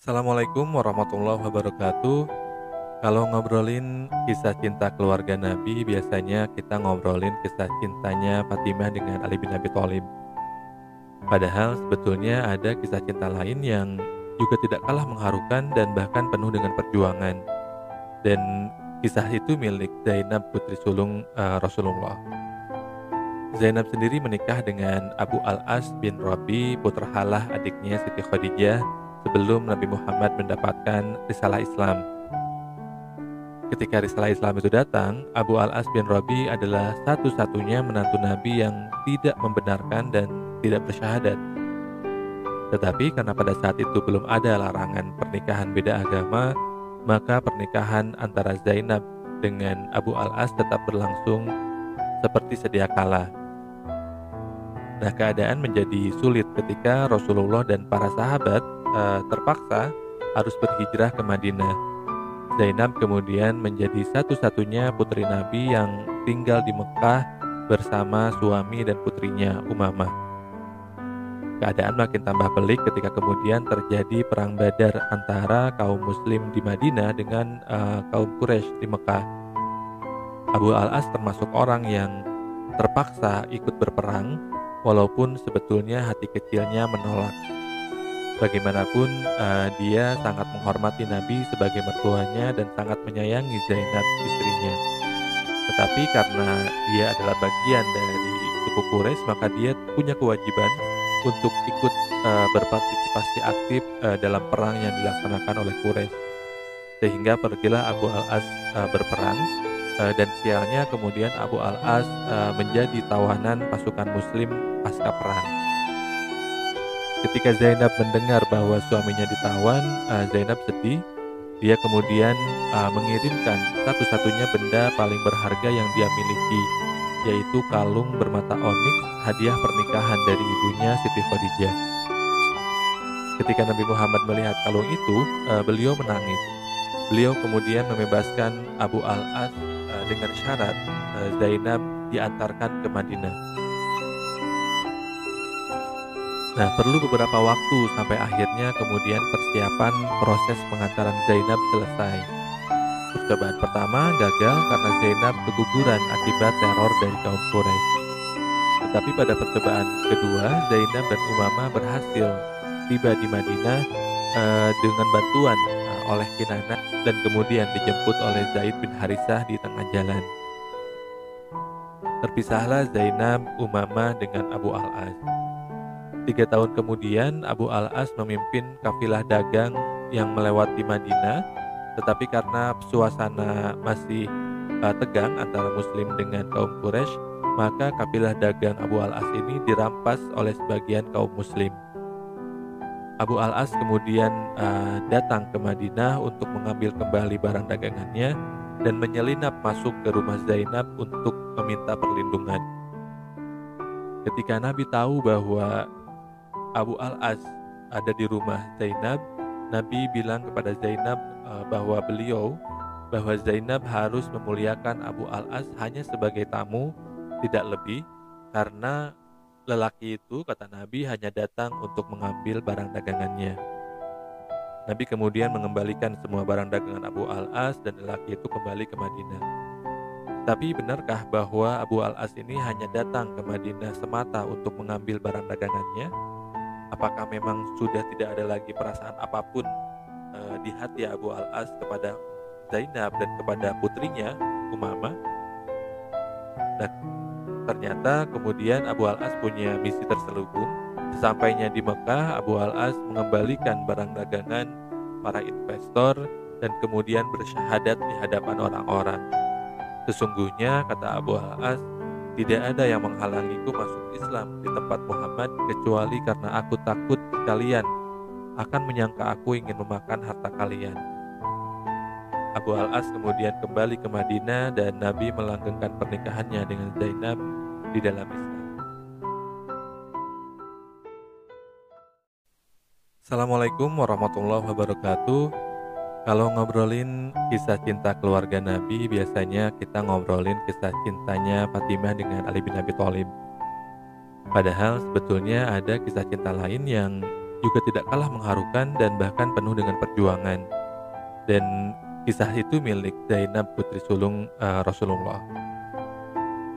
Assalamualaikum warahmatullahi wabarakatuh. Kalau ngobrolin kisah cinta keluarga Nabi, biasanya kita ngobrolin kisah cintanya Fatimah dengan Ali bin Abi Thalib. Padahal sebetulnya ada kisah cinta lain yang juga tidak kalah mengharukan dan bahkan penuh dengan perjuangan. Dan kisah itu milik Zainab putri sulung uh, Rasulullah. Zainab sendiri menikah dengan Abu Al-As bin Rabi, putra Halah adiknya Siti Khadijah sebelum Nabi Muhammad mendapatkan risalah Islam. Ketika risalah Islam itu datang, Abu Al-As bin Rabi adalah satu-satunya menantu Nabi yang tidak membenarkan dan tidak bersyahadat. Tetapi karena pada saat itu belum ada larangan pernikahan beda agama, maka pernikahan antara Zainab dengan Abu Al-As tetap berlangsung seperti sedia kala. Nah, keadaan menjadi sulit ketika Rasulullah dan para sahabat uh, terpaksa harus berhijrah ke Madinah. Zainab kemudian menjadi satu-satunya putri Nabi yang tinggal di Mekah bersama suami dan putrinya Umamah. Keadaan makin tambah pelik ketika kemudian terjadi perang Badar antara kaum Muslim di Madinah dengan uh, kaum Quraisy di Mekah. Abu Al-As termasuk orang yang terpaksa ikut berperang, walaupun sebetulnya hati kecilnya menolak. Bagaimanapun uh, dia sangat menghormati Nabi sebagai mertuanya dan sangat menyayangi Zainab istrinya. Tetapi karena dia adalah bagian dari suku Quraisy maka dia punya kewajiban untuk ikut uh, berpartisipasi aktif uh, dalam perang yang dilaksanakan oleh Quraisy. Sehingga pergilah Abu Al-As uh, berperang uh, dan sialnya kemudian Abu Al-As uh, menjadi tawanan pasukan muslim pasca perang. Ketika Zainab mendengar bahwa suaminya ditawan, uh, Zainab sedih. Dia kemudian uh, mengirimkan satu-satunya benda paling berharga yang dia miliki, yaitu kalung bermata onyx hadiah pernikahan dari ibunya Siti Khadijah. Ketika Nabi Muhammad melihat kalung itu, uh, beliau menangis. Beliau kemudian membebaskan Abu Al-As uh, dengan syarat uh, Zainab diantarkan ke Madinah. Nah, perlu beberapa waktu sampai akhirnya kemudian persiapan proses pengantaran Zainab selesai. Percobaan pertama gagal karena Zainab keguguran akibat teror dari kaum Quraisy. Tetapi pada percobaan kedua, Zainab dan Umama berhasil tiba di Madinah uh, dengan bantuan uh, oleh Kinana dan kemudian dijemput oleh Zaid bin Harisah di tengah jalan. Terpisahlah Zainab, Umama dengan Abu Al-As. Tiga tahun kemudian, Abu Al-As memimpin kafilah dagang yang melewati Madinah, tetapi karena suasana masih uh, tegang antara Muslim dengan kaum Quraisy, maka kafilah dagang Abu Al-As ini dirampas oleh sebagian kaum Muslim. Abu Al-As kemudian uh, datang ke Madinah untuk mengambil kembali barang dagangannya dan menyelinap masuk ke rumah Zainab untuk meminta perlindungan. Ketika Nabi tahu bahwa Abu Al-As ada di rumah Zainab, Nabi bilang kepada Zainab uh, bahwa beliau bahwa Zainab harus memuliakan Abu Al-As hanya sebagai tamu, tidak lebih, karena lelaki itu kata Nabi hanya datang untuk mengambil barang dagangannya. Nabi kemudian mengembalikan semua barang dagangan Abu Al-As dan lelaki itu kembali ke Madinah. Tapi benarkah bahwa Abu Al-As ini hanya datang ke Madinah semata untuk mengambil barang dagangannya? Apakah memang sudah tidak ada lagi perasaan apa pun uh, di hati Abu Al-As kepada Zainab dan kepada putrinya Umama dan ternyata kemudian Abu Al-As punya misi terselubung. Sesampainya di Mekah Abu Al-As mengembalikan barang dagangan para investor dan kemudian bersyahadat di hadapan orang-orang. Sesungguhnya kata Abu Al-As tidak ada yang menghalangiku masuk Islam di tempat Muhammad kecuali karena aku takut kalian akan menyangka aku ingin memakan harta kalian. Abu Al-As kemudian kembali ke Madinah dan Nabi melanggengkan pernikahannya dengan Zainab di dalam Islam. Assalamualaikum warahmatullahi wabarakatuh. Kalau ngobrolin kisah cinta keluarga Nabi, biasanya kita ngobrolin kisah cintanya Fatimah dengan Ali bin Abi Thalib. Padahal sebetulnya ada kisah cinta lain yang juga tidak kalah mengharukan dan bahkan penuh dengan perjuangan. Dan kisah itu milik Zainab putri sulung uh, Rasulullah.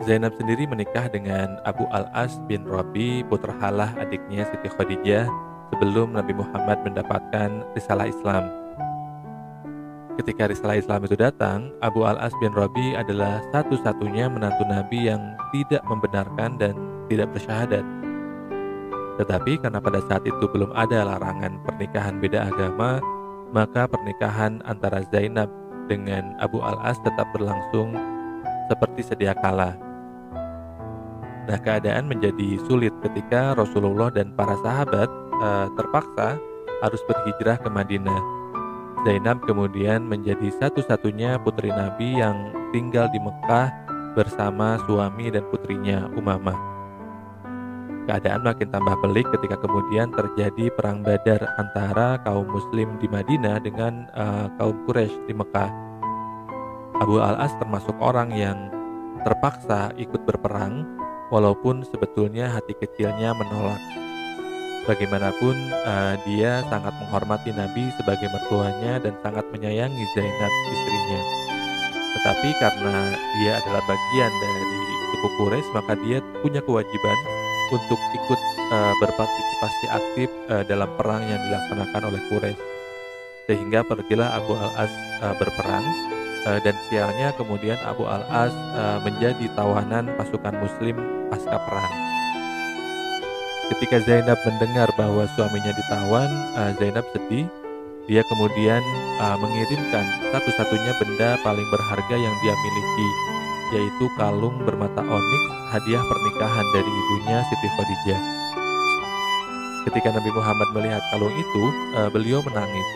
Zainab sendiri menikah dengan Abu Al-As bin Rabi, putra Halah adiknya Siti Khadijah sebelum Nabi Muhammad mendapatkan risalah Islam. Ketika risalah Islam itu datang, Abu Al-As bin Rabi adalah satu-satunya menantu Nabi yang tidak membenarkan dan tidak bersyahadat. Tetapi karena pada saat itu belum ada larangan pernikahan beda agama, maka pernikahan antara Zainab dengan Abu Al-As tetap berlangsung seperti sedia kala. Nah, keadaan menjadi sulit ketika Rasulullah dan para sahabat uh, terpaksa harus berhijrah ke Madinah. Zainab kemudian menjadi satu-satunya putri Nabi yang tinggal di Mekah bersama suami dan putrinya Umamah. Keadaan makin tambah pelik ketika kemudian terjadi perang Badar antara kaum Muslim di Madinah dengan uh, kaum Quraisy di Mekah. Abu Al-As termasuk orang yang terpaksa ikut berperang, walaupun sebetulnya hati kecilnya menolak. Bagaimanapun uh, dia sangat menghormati Nabi sebagai mertuanya dan sangat menyayangi Zainab istrinya. Tetapi karena dia adalah bagian dari suku Quraisy, maka dia punya kewajiban untuk ikut uh, berpartisipasi aktif uh, dalam perang yang dilaksanakan oleh Quraisy. Sehingga pergilah Abu Al-As uh, berperang uh, dan sialnya kemudian Abu Al-As uh, menjadi tawanan pasukan muslim pasca perang. Ketika Zainab mendengar bahwa suaminya ditawan, uh, Zainab sedih. Dia kemudian uh, mengirimkan satu-satunya benda paling berharga yang dia miliki, yaitu kalung bermata onyx hadiah pernikahan dari ibunya Siti Khadijah. Ketika Nabi Muhammad melihat kalung itu, uh, beliau menangis.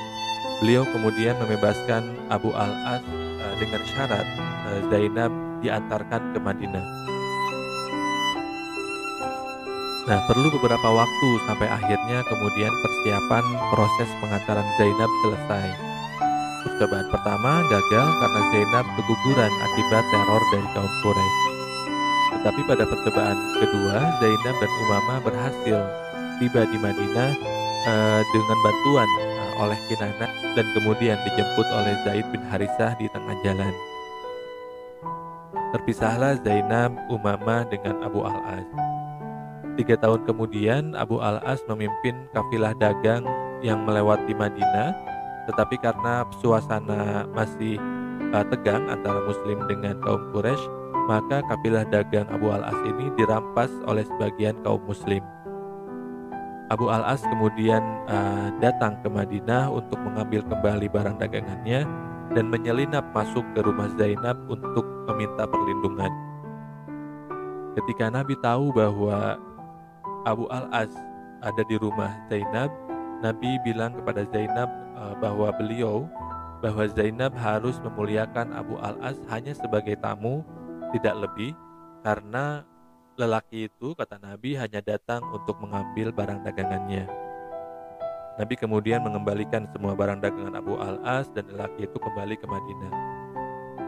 Beliau kemudian membebaskan Abu Al-As uh, dengan syarat uh, Zainab diantarkan ke Madinah. Nah, perlu beberapa waktu sampai akhirnya kemudian persiapan proses pengantaran Zainab selesai. Percobaan pertama gagal karena Zainab keguguran akibat teror dari kaum Quraisy. Tetapi pada percobaan kedua, Zainab dan Umama berhasil tiba di Madinah uh, dengan bantuan uh, oleh Kinana dan kemudian dijemput oleh Zaid bin Harisah di tengah jalan. Terpisahlah Zainab, Umama dengan Abu Al-Az. Tiga tahun kemudian Abu Al-As memimpin kafilah dagang yang melewati Madinah, tetapi karena suasana masih uh, tegang antara Muslim dengan kaum Quraisy, maka kafilah dagang Abu Al-As ini dirampas oleh sebagian kaum Muslim. Abu Al-As kemudian uh, datang ke Madinah untuk mengambil kembali barang dagangannya dan menyelinap masuk ke rumah Zainab untuk meminta perlindungan. Ketika Nabi tahu bahwa Abu Al-As ada di rumah Zainab, Nabi bilang kepada Zainab bahwa beliau bahwa Zainab harus memuliakan Abu Al-As hanya sebagai tamu, tidak lebih, karena lelaki itu kata Nabi hanya datang untuk mengambil barang dagangannya. Nabi kemudian mengembalikan semua barang dagangan Abu Al-As dan lelaki itu kembali ke Madinah.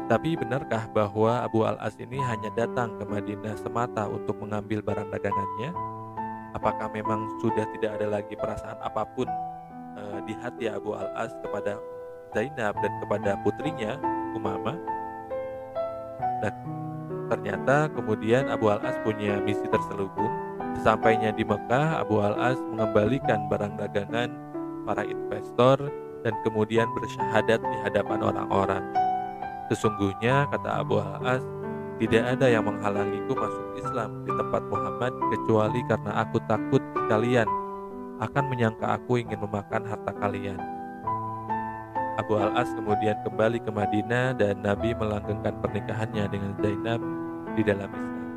Tapi benarkah bahwa Abu Al-As ini hanya datang ke Madinah semata untuk mengambil barang dagangannya? apakah memang sudah tidak ada lagi perasaan apa pun uh, di hati Abu Al-As kepada Zainab dan kepada putrinya Umama dan ternyata kemudian Abu Al-As punya misi terselubung. Sesampainya di Mekah Abu Al-As mengembalikan barang dagangan para investor dan kemudian bersyahadat di hadapan orang-orang. Sesungguhnya kata Abu Al-As tidak ada yang menghalangiku masuk Islam di tempat Muhammad kecuali karena aku takut kalian akan menyangka aku ingin memakan harta kalian. Abu Al-As kemudian kembali ke Madinah dan Nabi melanggengkan pernikahannya dengan Zainab di dalam Islam.